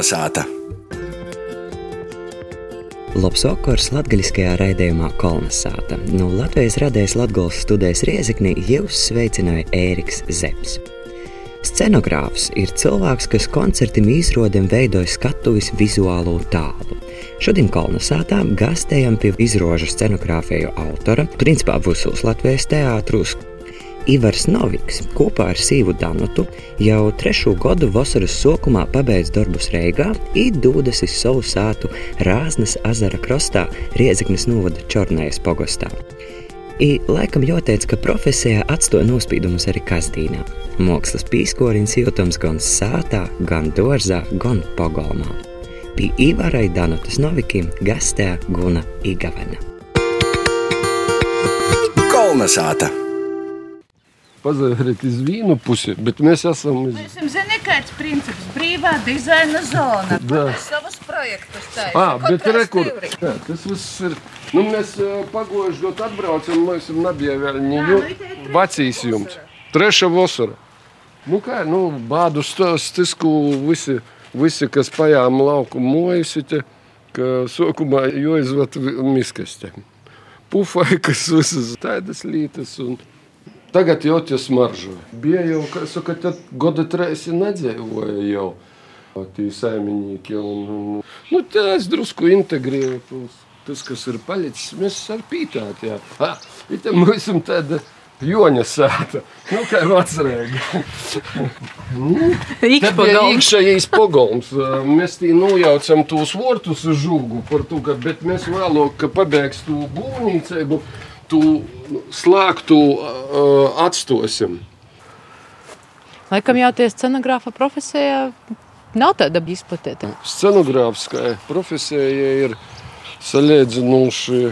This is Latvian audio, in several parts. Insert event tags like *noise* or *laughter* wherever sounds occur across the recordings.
Kolnesāta! Labs vakars latgaļiskajā raidījumā Kolnesāta. No Latvijas radējas Latgales studijas Rieziknī jūs sveicināja Ēriks Zepsi. Scenogrāfs ir cilvēks, kas koncertam izrodam veidoja skatuves vizuālo tālu. Šodien Kolnesātā gastējam pie izrožu scenogrāfiju autora, principā visos Latvijas teātrus, Ivars Noviks kopā ar Sīvu Danutu jau trešo gadu vasaras sākumā pabeidz darbus Reigā, īdūdas uz savu sātu Rāznas azara krastā Rieziknes novada Čornējas pogostā. I laikam jāteic, ka profesijā atstoja nospīdumus arī Kazdīnā. Mākslas pīskoriņš jūtams gan sātā, gan dārzā, gan pogolmā. Pie Ivarai Danutas Novikim gastē Guna Igavena. Kolnesāta! Pazariet uz vienu pusi, bet mēs esam. Uz... Mēs esam zinām, kāds princips - brīvā dizaina zona. Mēs savus projektus taisām. Ah, bet rekur, jā, tas viss ir. Nu, mēs gadu atbraucam, mēs esam nebija vēl ņiju vecīs jums. Treša vasara. Nu kā, nu, bādu stāstisku visi, visi, kas pajām lauku mojusi, te, ka sokumā jāizvat miskastē. Pufai, kas visas tādas lītas un Tagad jau tas maržo. Bija jau, kā saka, tad gada trēsi nedzīvoja jau. Tie saimnieki un, un nu, tas drusku integrēja. Tas, kas ir palicis, mēs ar pītāt, jā. Ha, it mēs esam tāda joņa sēta. Nu, kā vecrēga. nu, *laughs* tad bija iekšējais pogolms. Mēs tī nojaucam tos vortus žūgu par to, ka, bet mēs vēlāk, ka pabēgs tu būvnīcēbu tu slēgtu uh, atstosim. Laikam jau tie scenogrāfa profesija nav tāda izplatīta. Scenogrāfiskai profesija ir salīdzinoši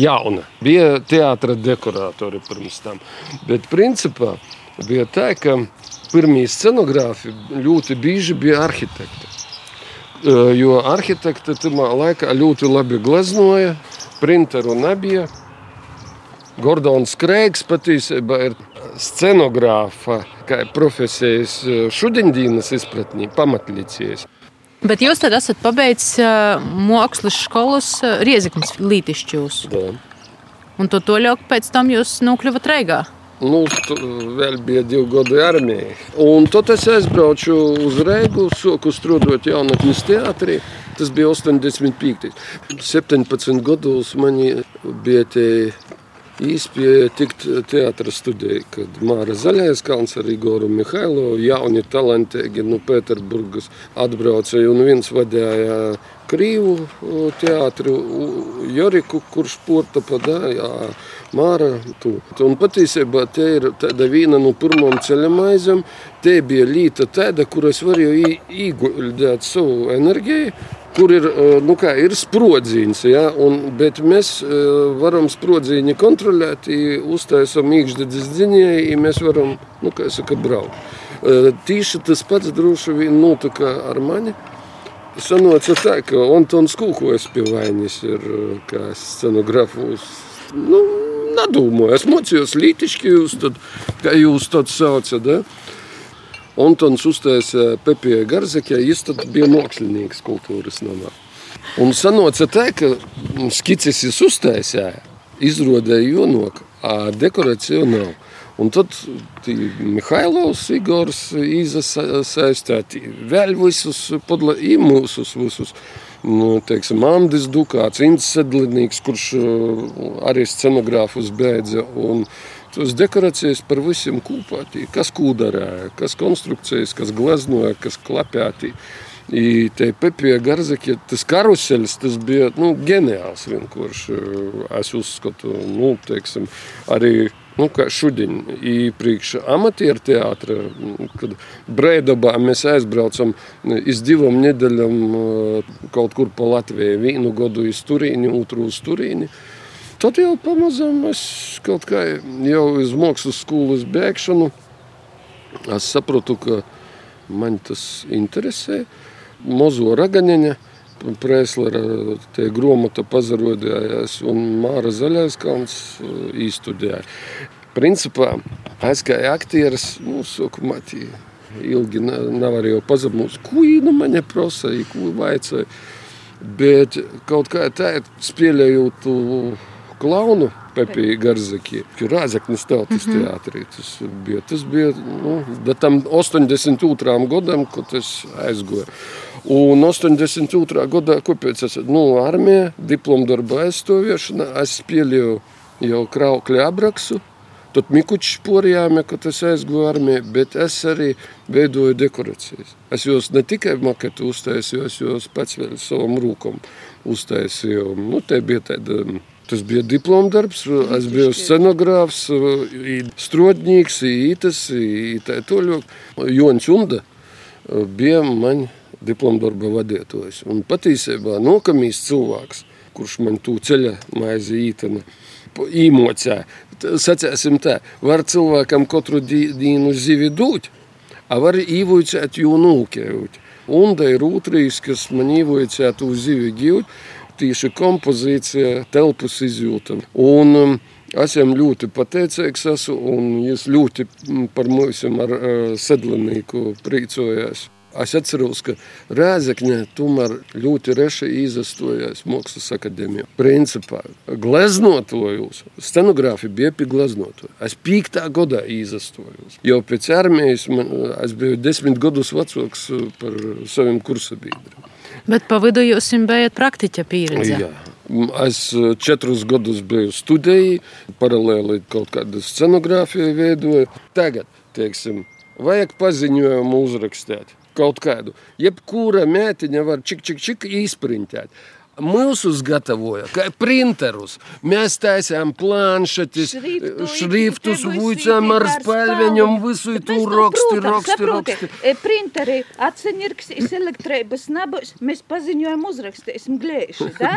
jauna. Bija teātris dekoratori pirms tam. Bet principā bija tā, ka pirmie scenogrāfi ļoti bieži bija arhitekti. Jo arhitekti tajā laikā ļoti labi gleznoja, printeru nebija. Gordons Kreigs patiesībā ir scenogrāfa, kā profesijas šodienas izpratnē, pamatlicējas. Bet jūs tad esat pabeidzis uh, mākslas skolas uh, Rieziknis lītišķos. Un to toļāk pēc tam jūs nokļuvat Reigā. Nu, vēl bija divi gadi armijā. Un tad es aizbraucu uz Reigu, soku strādāt jaunatnes teātrī. Tas bija 85. 17 gados man bija tie Īspēja tikt teātris studijā, kad Māra Zaļais kalns ar Igoru Mihailovu, jauni talantīgi no Pēterburgas atbrauca un viens vadīja Krīvu teātri, Joriku, kurš sporta padāja, Māra. Tu. Un patiesībā te ir tāda viena no pirmām ceļamaizēm, te bija līta tāda, kur es varēju ieguldīt savu enerģiju, kur ir, nu kā, ir sprodziņš. Ja? Un, bet mēs varam sprodzīņu kontrolēt, uztaisām iekšdedzes dziņai, ja mēs varam, nu saka, braukt. Tīši tas pats droši vien notika ar mani. Sanāca tā, ka Antons Kūkojas pie vainas ir kā scenografus. Nu, nedomāju, es mocījos jūs tad, kā jūs tad saucat, da? Antons uztaisīja Pepija Garzekē, viņš bija mākslinieks kultūras namā. Un sanāca tā, ka skices viņš uztaisīja, izrādīja jonok, a dekorāciju nav. Un tad Mihailovs, Igors iesaistīti vēl visus podla, mūsus visus. Nu, teiksim, Andris Dukāts, Inns Sedlinīks, kurš arī scenogrāfus beidza. Un, tos dekorācijas par visiem kopā. Kas kūdarēja, kas konstrukcijas, kas gleznoja, kas klapēti. I te Pepija Garzaki, tas karuselis, tas bija nu, ģeniāls vienkārši. Es uzskatu, nu, teiksim, arī nu, šodien, īpriekš amatieru teātra, kad Breidabā mēs aizbraucam iz divam nedēļam kaut kur pa Latviju, vienu gadu iz Turīni, otru uz Turīni. Tad jau pamazām es kaut kā jau uz mākslas skolas bēgšanu, es sapratu, ka man tas interesē. Mozo Ragaņaņa, Prēslera grāmata pazarodījās, un Māra Zaļais kalns īstudēja. Principā es kā aktieris, nu, sākumā ilgi nevarēju pazemot. Ko nu man prasīja, ko vajadzēja. Bet kaut kā tā, spēlējot to klaunu. Pepija Garzaki, Rāzaknis tautas mm -hmm. teātrī. Tas bija, tas bija nu, tam 82. gadam, kad es aizgoju. Un 82. gadā, kāpēc es nu, armijā, diplomu darba aizstāvēšanā, es spēlēju jau kraukļu aprakstu. Tad Mikučs porījāme, kad es aizgāju armijā, bet es arī veidoju dekorācijas. Es jūs ne tikai maketu uztaisīju, es jūs pats vēl savam rūkam uztaisīju. Nu, te bija tāda, tas bija diploma darbs, es biju scenogrāfs, strodņīgs, ītas, tā toļok. Joņs Unda bija man diploma darba vadītājs. Un patiesībā nokamīs cilvēks, kurš man tū ceļa maizi ītena īmocē. Sacēsim tā, var cilvēkam katru dienu zivi dūt, a var īvojcēt jū nūkējūt. Un da ir ūtrīs, kas man īvojcēt uz zivi gūt, tieši kompozīcija, telpas izjūta. Un um, es viņam ļoti pateicīgs esmu, un es ļoti par mums ar uh, sedlinīku priecājos. Es atceros, ka Rēzekņā tomēr ļoti reši izastojās Mākslas akadēmijā. Principā gleznotojos, scenogrāfi bija pie gleznotoja. Es pīktā gadā izastojos. Jau pēc armijas man, es biju desmit gadus vecāks par saviem kursabiedriem. Bet pa vidu jūs bijat praktiķa pieredze. Jā. Es četrus gadus biju studēji, paralēli kaut kādu scenogrāfiju veidoju. Tagad, teiksim, vajag paziņojumu uzrakstīt kaut kādu. Jebkura mētiņa var čik, čik, čik izprintēt. Mūsus gatavoja, kā printerus. Mēs taisām planšetes, šriftus, vuicām ar spēļveņam, visu tu raksti, raksti, raksti. Printeri atseņirks, es elektrības nabos, mēs paziņojam uzrakstīsim glēši, *laughs* da?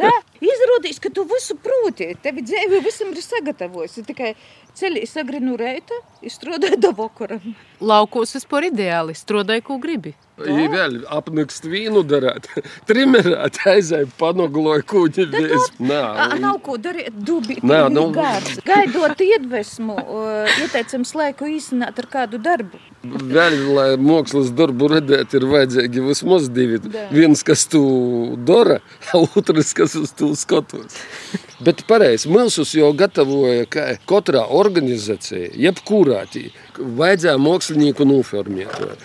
da? Izrādīs, ka tu visu proti, tevi dzēvi visam ir sagatavojis, tikai ceļi sagrinu reita, izstrādāju *laughs* do vakaram. Laukos vispār ideāli, strādāju, ko gribi. Ja vēl apnikst vīnu darāt, *laughs* trimerāt, aizēju panogloju kūģi. Nā. Nav ko darīt, dubi, Nā, nu... gārds. Gaidot iedvesmu, *laughs* ieteicams laiku īsināt ar kādu darbu. Vēl, lai mākslas darbu redzēt, ir vajadzīgi vismaz divi. Da. Viens, kas tu dara, otrs, kas uz tu skatos. Bet pareizi, Milsus jau gatavoja, ka katrā organizācijā, jebkurā vajadzēja mākslinieku noformēt.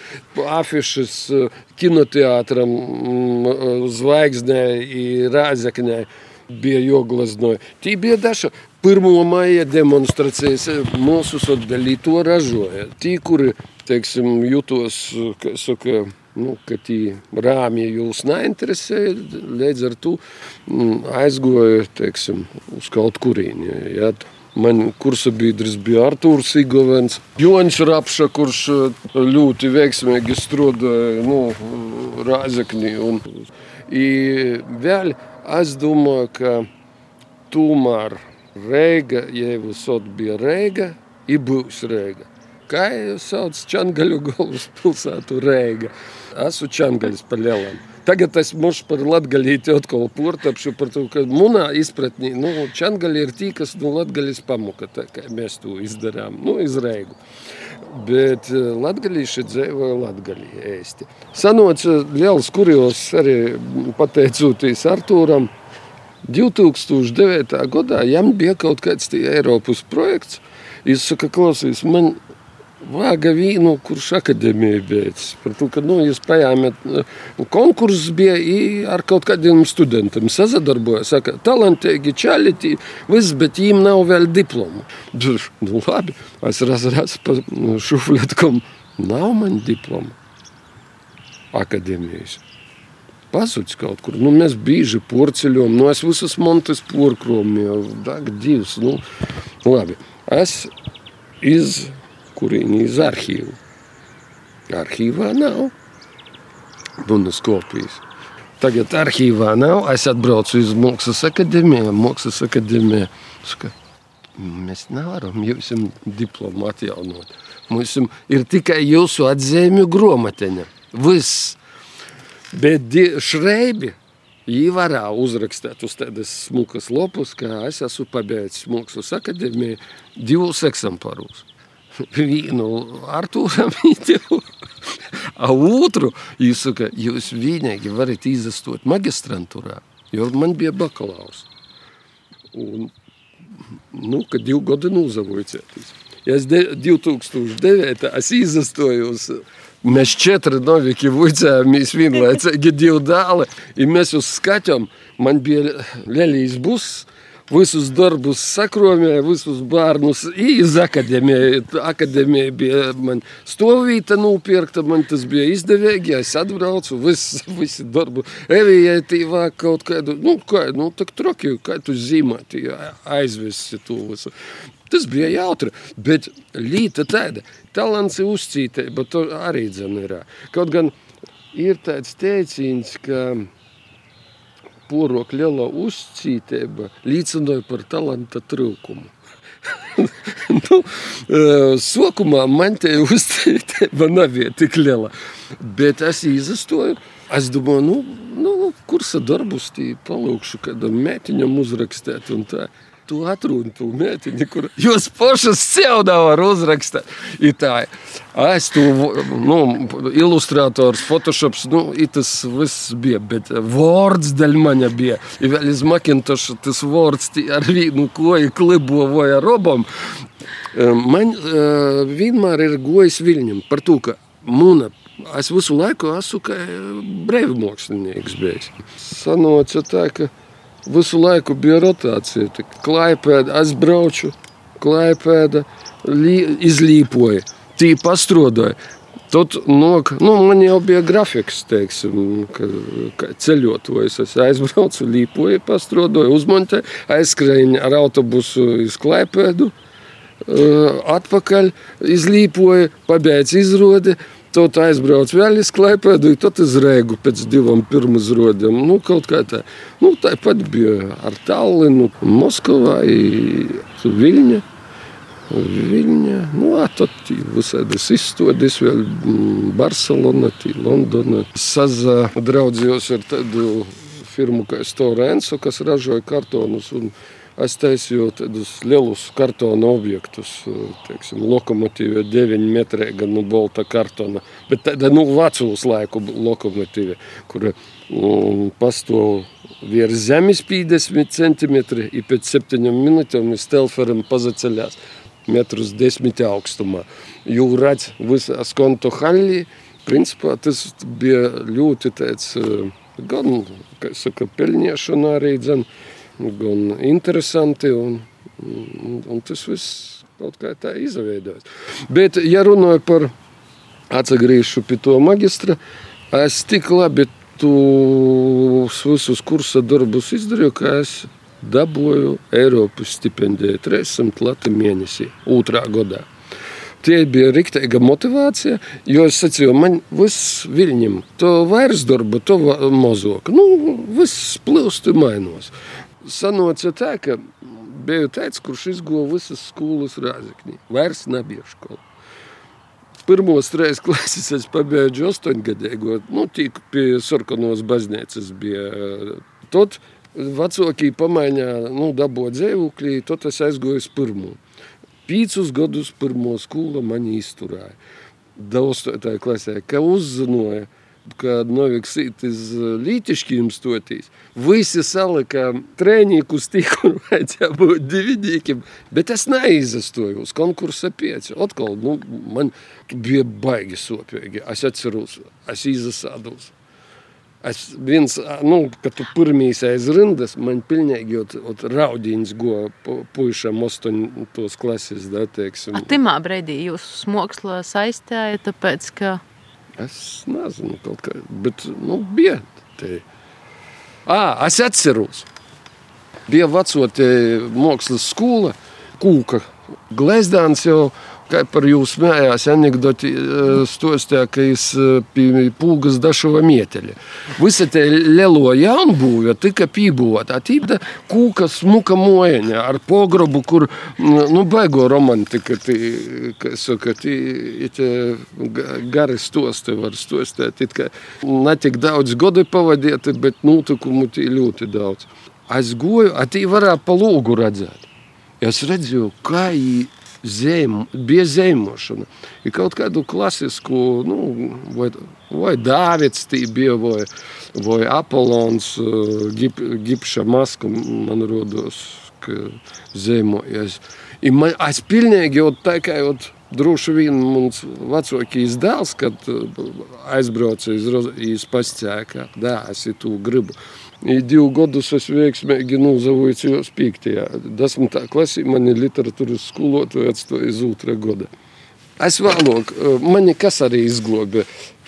Afišas kinoteātram, mm, zvaigznē, rāzeknē bija joglaznoja. Tī bija daša. Pirmo maija demonstrācijas mūsu sodalī to ražoja. Tī, kuri, teiksim, jutos, ka saka, nu, ka tie rāmji jūs neinteresē, līdz ar to mm, aizgoja teiksim, uz kaut kurieni. Ja. Man kursa biedrs bija Arthurs Igovens, Joņš Rapša, kurš eh, ļoti veiksmīgi strādāja nu, Rāzeknī. Un, vēl es domāju, ka tomēr Reiga, ja jau bija Reiga, ir būs Reiga. Kā jau sauc Čangaļu *laughs* galvaspilsētu Reiga esmu čangaļs par lielām. Tagad es mušu par latgaļīti atkal portapšu par to, ka munā izpratnī, nu, čangaļi ir tī, kas nu latgaļis pamuka, tā kā mēs to izdarām, nu, izreigu. Bet latgaļīši dzēvoja latgaļī ēsti. Sanoca liels kurios arī pateicoties Artūram, 2009. gadā jām bija kaut kāds tie Eiropas projekts. Es saku, klausies, man Vāga vīnu, kurš akadēmija beidzas. Par to, ka nu, jūs paņēmāt konkursus bija ar kaut kādiem studentiem. Sazadarbojas, saka, talantīgi, čaliti, viss, bet viņiem nav vēl diplomu. Nu, labi, es raz raz pa šufletkam, nav man diplomu akadēmijas. Pasucis kaut kur. Nu, mēs bieži porceļojam, nu, es visas montes porkrom jau, dag divas. Nu, labi, es iz kurīni iz arhīvu. Arhīvā nav runas kopijas. Tagad arhīvā nav. Es atbraucu uz Mākslas akadēmiju. Mākslas akadēmija saka, mēs nevaram jums diplomu atjaunot. Mums ir tikai jūsu atzīmju grāmatiņa. Viss. Bet šreibi varēja uzrakstīt uz tādas smukas lopus, ka es esmu pabeidzis Mākslas akadēmiju divus eksemplārus. Vienu Artūram ideju, a otru jūs saka, jūs vienīgi varat izastot magistrantūrā, jo man bija bakalaurs. Un, nu, kad divi gadi nozavojicēties. Ja es de, 2009. es izastojos, mēs četri noviki vuicējāmies vienlaicīgi divi dāli, un mēs uz skaķam, man bija Lelijas buss, visus darbus sakromēja, visus bērnus iz akadēmiju. Akadēmija bija man stovīta nopirkta, man tas bija izdevīgi, es atbraucu, viss, visi darbu. Evijai tīvā kaut kādu, nu, kā, nu, tak troki, kā tu zīmēti, aizvesi to visu. Tas bija jautri, bet līta tāda, talants ir uzcītība, to arī dzen ir. Kaut gan ir tāds teicīns, ka porok liela uzcītība liecināja par talanta trūkumu. *laughs* nu, sokumā man te uzcītība nebija tik liela, bet es izastoju. Es domāju, nu, nu kursa darbus palūkšu kādam mētiņam tā tu atruni to meiteni, kur jūs pašas sev nevar uzrakstīt. Tā, es tu, nu, ilustrators, photoshops, nu, tas viss bija, bet vārds daļ maņa bija. I vēl iz Macintosh tas vārds ar vienu koju klibovoja robam. Man uh, vienmēr ir gojis viļņam par to, ka muna es visu laiku esmu kā brīvmākslinieks bijis. Sanoca tā, ka visu laiku bija rotācija. Klaipēda, es braucu, klaipēda, izlīpoja, tī pastrodoja. Tad, nok, nu, man jau bija grafiks, teiksim, ka, ka ceļotājs. Es aizbraucu, līpoju, pastrodoju, uzmontoju, aizskrēju ar autobusu uz Klaipēdu, atpakaļ izlīpoju, pabeidzu izrodi. Tad aizbrauc vēl uz Klaipēdu, tad uz Rēgu pēc divām pirmām izrodēm. Nu, kaut kā tā. Nu, tāpat bija ar Tallinu, Moskavā, Viļņa. Viļņa, nu, tad visādas izstādes, vēl Barcelona, Londona. Sazadraudzījos ar tādu firmu kā Storenso, kas ražoja kartonus. Un, Es taisīju tādus lielus kartona objektus, teiksim, lokomotīva 9 metrē, gan no bolta kartona, bet tāda, nu, vecūs laiku lokomotīva, kur um, pastāv virs zemes 50 centimetri, un pēc 7 minūtēm stelferam pazaceļās metrus 10 augstumā. Jū redz visas konto haļī, principā tas bija ļoti tāds, gan, kā saka, pelniešana arī, dzen, gan interesanti. Un, un, un tas viss kaut kā tā izveidojas. Bet, ja runāju par atgriežu pie to maģistra, es tik labi tos visus kursa darbus izdarīju, ka es dabūju Eiropas stipendiju 300 lati mēnesī, otrā gadā. Tie bija rīkteiga motivācija, jo es sacīju, man viss viļņem, to vairs darba, to mazāk. Nu, viss plūst un mainos sanoca tā, ka biju tāds, kurš izguva visas skolas rāzaknī. Vairs nebija skola. Pirmos trīs klases es pabeidzu astoņgadēgo, nu, tīk pie sarkanos baznīcas bija. Tad vecākie pamaiņā, nu, dabūja dzīvoklī, tad es aizgoju uz pirmo. Pīcus gadus pirmo skolu man izturēja. Daudzstotāja klasē, ka uzzināja, kad Noviks iz Lītiškiem stotīs, visi salika trēnīkus tik, kur *laughs* vajadzēja būt dividīkiem, bet es neizastoju uz konkursa pieci. Atkal, nu, man bija baigi sopīgi. Es atceros, es izasādos. Es viens, nu, kad tu pirmīs aiz rindas, man pilnīgi ot, ot raudīns go puišam astoņtos klases, da, teiksim. A timā brīdī jūs smoksla saistēja, tāpēc, ka Es nezinu, kā, bet nu, bija tā. Ah, es atceros, bija vecotē mākslas skola, kūka glezdāns Kā par jūsu mājās anekdoti stostīja, ka es pie pūgas dašava mieteļa. Visa te lielo jaunbūve tika pībūvota. Tīda kūka smuka mojaņa ar pogrobu, kur, nu, baigo romantika, tī, kā saka, tī, tī gari stosti var stostīt. It ne tik daudz gadu pavadieti, bet notikumu tī ļoti daudz. Es goju, a tī varētu pa lūgu redzēt. Es redzēju, kā viņi zem, bija zemošana. Ir kaut kādu klasisku, nu, vai, vai Dāvids bija, vai, vai Apollons, gip, gipša maska, man rodos, ka zemojas. I man, es pilnīgi jau tā kā jau droši vien mums vecākais dēls, kad aizbrauca iz, iz pascēkā, da, es to gribu. Divu gadus es veiksmīgi nozavojos piektajā. Desmitā klasī mani literatūras skolotāja atstāja iz otrā gada. Es vēlāk, mani kas arī izglāba,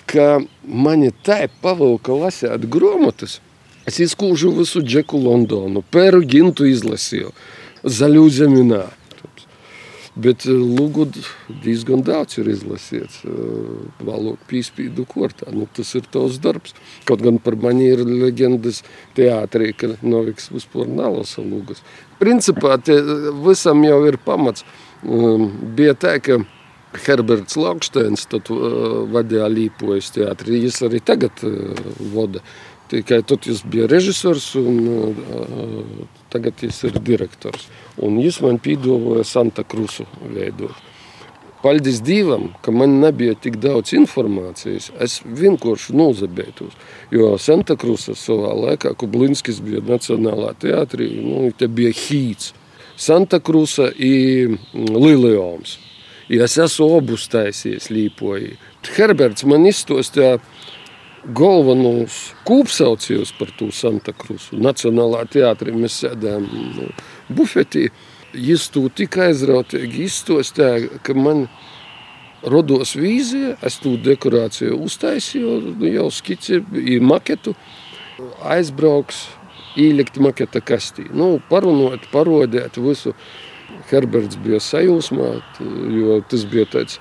ka mani tā pavilka lasīt grāmatas. Es izkūžu visu Džeku Londonu, Pēru Gintu izlasīju, Zaļu zeminā. Bet lūgu diezgan daudz ir izlasīts. Vēlāk pīspīdu kortā. Nu, tas ir tavs darbs. Kaut gan par mani ir leģendas teātrī, ka Noviks vispār nalasa lūgas. Principā te visam jau ir pamats. Bija tā, ka Herberts Lauksteins tad vadīja Līpojas teātri. Viņš arī tagad vada. Tikai tad viņš bija režisors, un tagad viņš ir direktors. Un viņš man piedāvāja Santa Krusu veidot. Paldies Dievam, ka man nebija tik daudz informācijas. Es vienkārši nozabētos. Jo Santa Krusa savā laikā, kad Blinskis bija Nacionālā teātrī, nu, te bija hīts. Santa Krusa ir Lileons. Ja es esmu obus taisījis līpoji. Herberts man izstostīja galvenos kūpsaucējus par to Santa Krusu. Nacionālā teātrī mēs sēdējām nu, bufetī. Viņš to tik aizrautīgi izstostīja, ka man rados vīzija, es to dekorāciju uztaisīju, nu, jau skici, maketu, aizbrauks, ielikt maketa kastī. Nu, parunot, parodēt visu. Herberts bija sajūsmā, jo tas bija tāds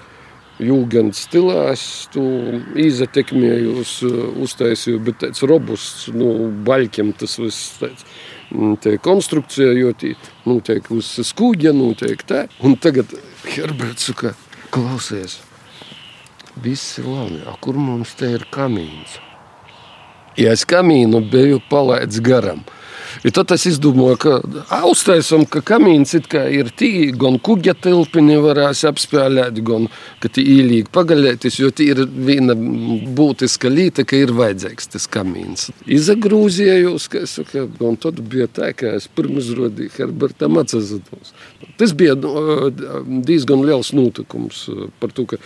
jūgen stilā es to iztekmēju, uz, uztaisīju, bet tāds robusts, nu, baļķiem tas viss tāds. Tie konstrukcija, jo tie notiek uz skūģa, notiek tā. Un tagad Herberts saka, klausies, viss ir labi, a kur mums te ir kamīns? Ja es kamīnu biju palaidis garam, I tad es izdomāju, ka uztaisam, ka kamīns ir tī, gan kuģa tilpini varēs apspēlēt, gan ka tī īlīgi pagaļētis, jo tī ir viena būtiska līta, ka ir vajadzīgs tas kamīns. Izagrūzījos, ka es saku, un tad bija tā, ka es pirms rodīju Herbertam atsazatos. Tas bija diezgan liels notikums par to, ka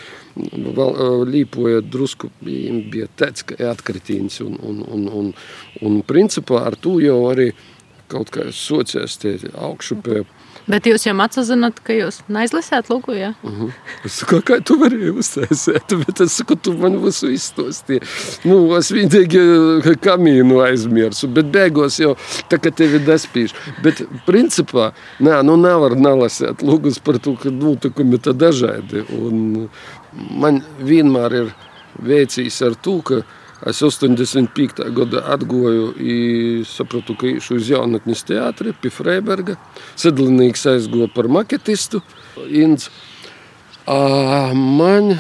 līpoja drusku bija tāds, ka atkritīns un, un, un, un, un principā ar to jau arī kaut kā sociās tie augšupē. Bet jūs jau atzīstat, ka jūs neizlasījāt lūgu. Ja? Uh -huh. Es saku, kā tu vari uztaisīt, *laughs* bet es saku, tu man visu izstostīji. Nu, es vienīgi kamīnu aizmirsu, bet beigās jau tā kā tevi despīšu. Bet principā, nē, nu nevar nelasīt lūgus par to, ka notikumi tā dažādi. Un man vienmēr ir veicis ar to, ka Es 85. gada atgoju un sapratu, ka īšu uz jaunatnes teātri pie Freiberga. Sedlinīgs aizgoja par maketistu. Inds. Man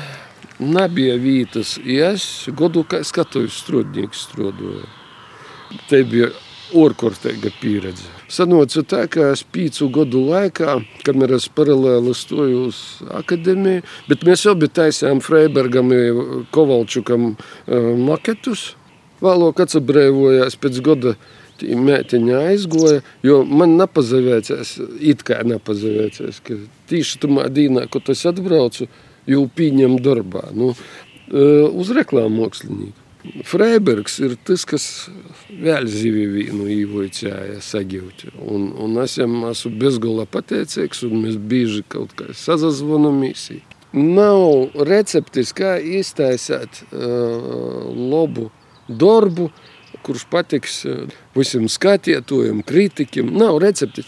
nebija vietas, ja es godu kā skatuves strādnieks strādāju. Te bija ārkārtīga pieredze. Sanāca tā, ka es pīcu gadu laikā, kamēr es paralēli stoju uz akadēmiju, bet mēs abi taisījām Freibergam, Kovalčukam maketus. Vēlāk atsabrēvojās pēc gada mētiņa aizgoja, jo man nepazavēcās, it kā nepazavēcās, ka tīši tamā dīnā, kad es atbraucu, jau pieņem darbā, nu, uz reklāmu mākslinieku. Freibergs ir tas, kas vēl zivi vīnu īvoicēja sagiūt. Un, un es jam esmu bezgala pateicīgs, un mēs bieži kaut kā sazazvonamies. Nav receptis, kā iztaisīt uh, labu darbu, kurš patiks visiem skatītājiem, kritikiem. Nav receptis.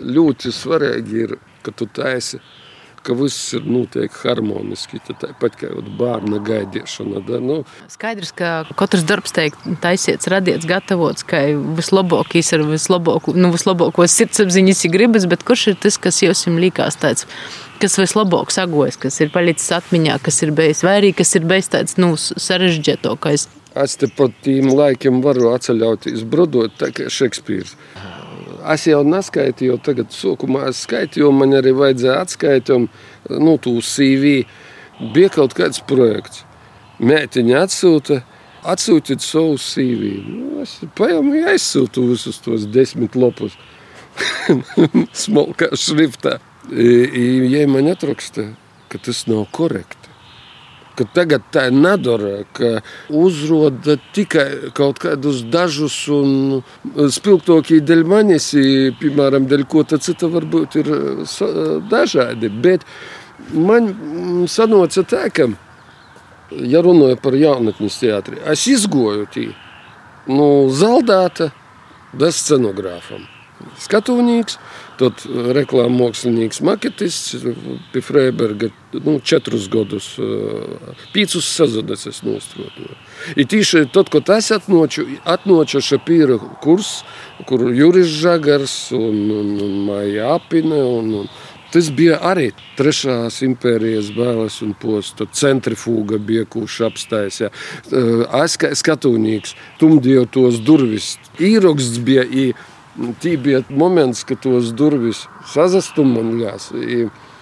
Ļoti svarīgi ir, ka tu taisi ka viss ir notiek harmoniski. Tāpat kā bērna gaidīšana. Da, nu. Skaidrs, ka katrs darbs tiek taisīts, radīts, gatavots, ka vislabākais ir vislabāko, nu, vislabākos sirdsapziņas gribas, bet kurš ir tas, kas jums likās tāds? Kas vislabāk sagojas, kas ir palicis atmiņā, kas ir bijis vai arī kas ir bijis tāds nu, sarežģītākais. Es te pat tiem laikiem varu atceļauties brodot, tā kā Šekspīrs es jau neskaitīju, tagad sākumā es skaitīju, man arī vajadzēja atskaitīt, nu, tu CV. Bija kaut kāds projekts. Mētiņa atsūta, atsūtiet savu CV. Nu, es paņēmu, aizsūtu visus tos desmit lapus. *laughs* Smalkā šriftā. Ja man atraksta, ka tas nav korekti ka tagad tā ir nedara, ka uzroda tikai kaut kādus dažus un spilgtākie dēļ manis, piemēram, dēļ ko cita varbūt ir dažādi. Bet man sanoca tā, ka, ja runāju par jaunatnes teātri, es izgoju tī nu, zaldāta bez scenogrāfam. Skatūnīgs, Tad reklāmas mākslinieks, maketists pie Freiberga nu, četrus gadus, piecus sezonas es nostroju. I tīši tad, kad es atnoču, atnoču šapīra kurs, kur Juris Žagars un, un, un Maija Apine un, un Tas bija arī trešās impērijas bailes un posta. Centrifūga bija, kurš apstājās. Es kā skatūnīgs, tumdīju tos durvis. Īroksts bija īroksts. Tī bija moments, kad tos durvis sazastumojās.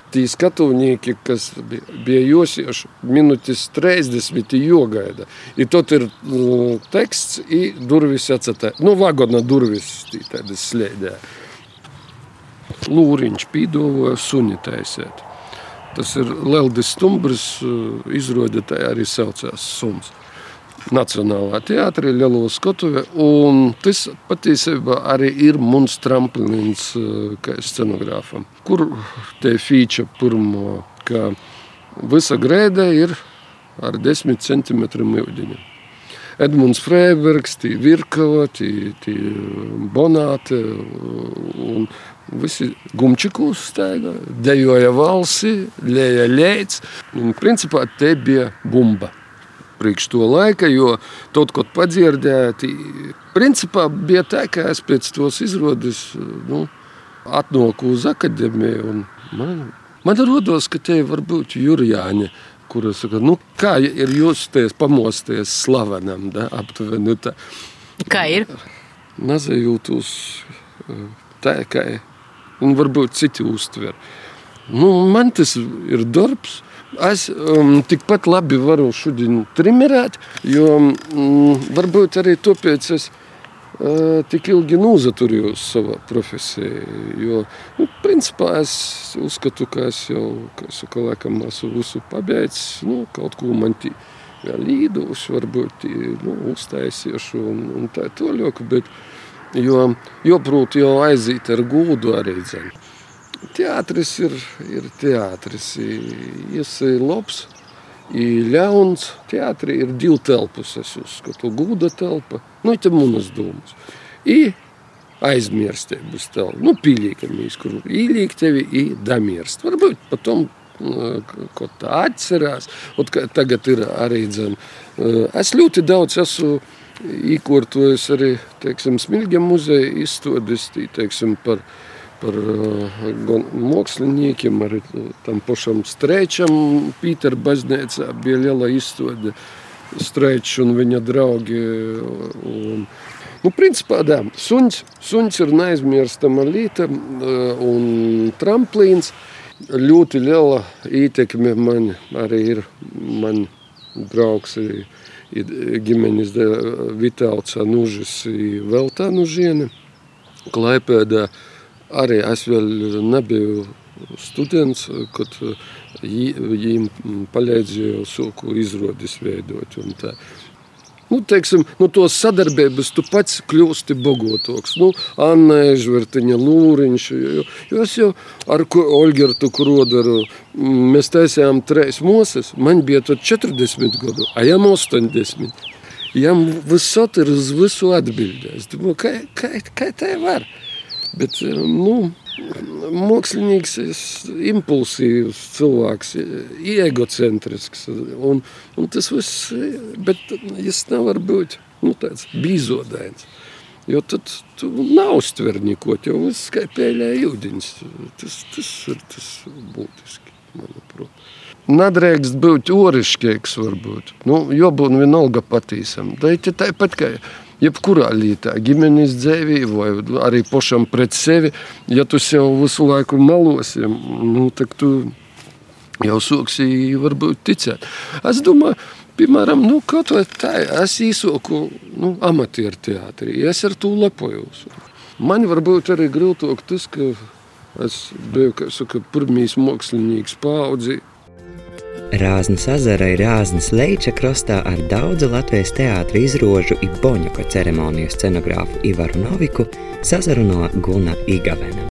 Tī skatuvnieki, kas bija josieši, minūtes 30 jogaida. I tot ir teksts, i durvis atcetē. Nu, vagona durvis tādas slēdē. Lūriņš pīdovoja suni taisēt. Tas ir Leldis Stumbrs, izrodētāji arī saucās suns. Nacionālā teātrī, Lielo skatuve. Tas patiesībā arī ir mans tramplīns eh, scenogrāfam. Kur te fīča pirmo, ka visa grēda ir ar 10 centimetriem ūdeņa. Edmunds Freibergs, tī Virkava, tī, tī Bonāte un visi gumčikūs stēga, dejoja valsi, lēja lēts. Un principā te bija bumba priekš to laika, jo kaut ko padzirdēt. Principā bija tā, ka es pēc tos izrādes nu, atnoku uz akadēmiju. Man, man rodas, ka te var būt Jurijāņa. Kura saka, nu, kā ir justies, pamosties slavenam, da, aptuveni tā. Kā ir? Nezajūtos tā, kā un varbūt citi uztver. Nu, man tas ir darbs, Es um, tikpat labi varu šodien trimerēt, jo um, varbūt arī tāpēc es uh, tik ilgi nozaturējos savā profesijā. Jo, nu, principā es uzskatu, ka es jau, kā saka, laikam esmu visu pabeidzis, nu, kaut ko man tī līduši, varbūt nu, uztaisīšu un, un tā tālāk, bet jo, joprot jau aiziet ar gūdu arī dzēnu. Teātris ir, ir ir labs, ir ļauns. Teātrī ir divi telpas, es uzskatu. Gūda telpa, nu, tā manas domas. I aizmirstības telpa. Nu, pīlīkamies, kur īlīgi tevi ir damirst. Varbūt patom ko tā atcerās. Un, tagad ir arī dzem. Es ļoti daudz esmu īkortojis arī, Smilģa muzeja izstādes, par par gan māksliniekiem, arī tam pašam Strēčam, Pītera baznīcā bija liela izstāde Strēčs un viņa draugi. Un, Nu, principā, jā, suns, suns ir neaizmirstama lieta un tramplīns. Ļoti liela ietekme man arī ir man draugs, ir ģimenes Vitāls Anužis, vēl tā nužiene, Klaipēdā. Uh, Arī es vēl nebiju students, kad viņiem palīdzēju soku izrādes veidot. Nu, teiksim, no nu, tos sadarbības tu pats kļūsti bogotāks. Nu, Anna Ežvertiņa, Lūriņš, jo, jo es jau ar Olgertu Krodaru, mēs taisījām trīs mūsas, man bija tad 40 gadu, a jām 80. Jām visot ir uz visu atbildēs. Kā, kā, kā tā var? Bet, eh, nu, Mākslinieks, impulsīvs cilvēks, egocentrisks. Un, un tas viss, bet tas nevar būt nu, tāds bīzodains. Jo tad tu neuztver neko, jau viss kā pēļā ūdens. Tas, tas ir tas būtiski, manuprāt. Nedrīkst būt orišķīgs, varbūt. Nu, jo būtu vienalga patīsam. Tā ir tāpat kā jebkurā lietā, ģimenes dzīvē, vai arī pašam pret sevi. Ja tu sev visu laiku melosi, nu, tad tu jau sāksi varbūt ticēt. Es domāju, piemēram, nu, kaut vai tā, es īsoku nu, amatieru teātrī, es ar to lepojos. Man varbūt arī grūtāk tas, ka es biju, saka, pirmīs mākslinieks paudzi, Rāznas ezera ir Rāznas Leiča krastā ar daudzu Latvijas teātra izrožu i Boņuka ceremoniju scenogrāfu Ivaru Noviku sazarunā Guna Igavena.